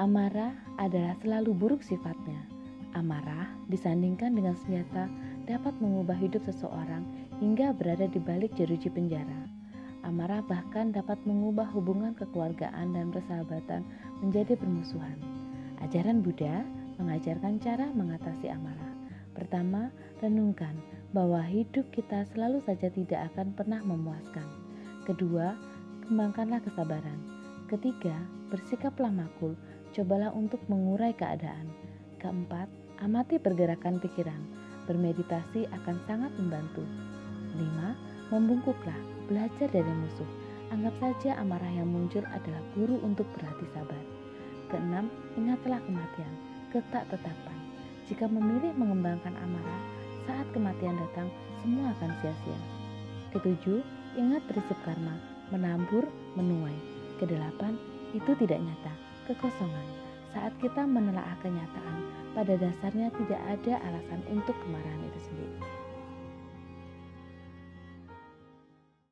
Amarah adalah selalu buruk sifatnya. Amarah disandingkan dengan senjata dapat mengubah hidup seseorang hingga berada di balik jeruji penjara. Amarah bahkan dapat mengubah hubungan kekeluargaan dan persahabatan menjadi permusuhan. Ajaran Buddha mengajarkan cara mengatasi amarah. Pertama, renungkan bahwa hidup kita selalu saja tidak akan pernah memuaskan. Kedua, kembangkanlah kesabaran. Ketiga, bersikaplah makul, cobalah untuk mengurai keadaan. Keempat, amati pergerakan pikiran. Bermeditasi akan sangat membantu. Lima, membungkuklah, belajar dari musuh. Anggap saja amarah yang muncul adalah guru untuk berhati sabar. Keenam, ingatlah kematian, ketak tetapan. Jika memilih mengembangkan amarah, saat kematian datang, semua akan sia-sia. Ketujuh, ingat prinsip karma, menabur, menuai. Kedelapan, itu tidak nyata, kekosongan. Saat kita menelaah kenyataan, pada dasarnya tidak ada alasan untuk kemarahan itu sendiri.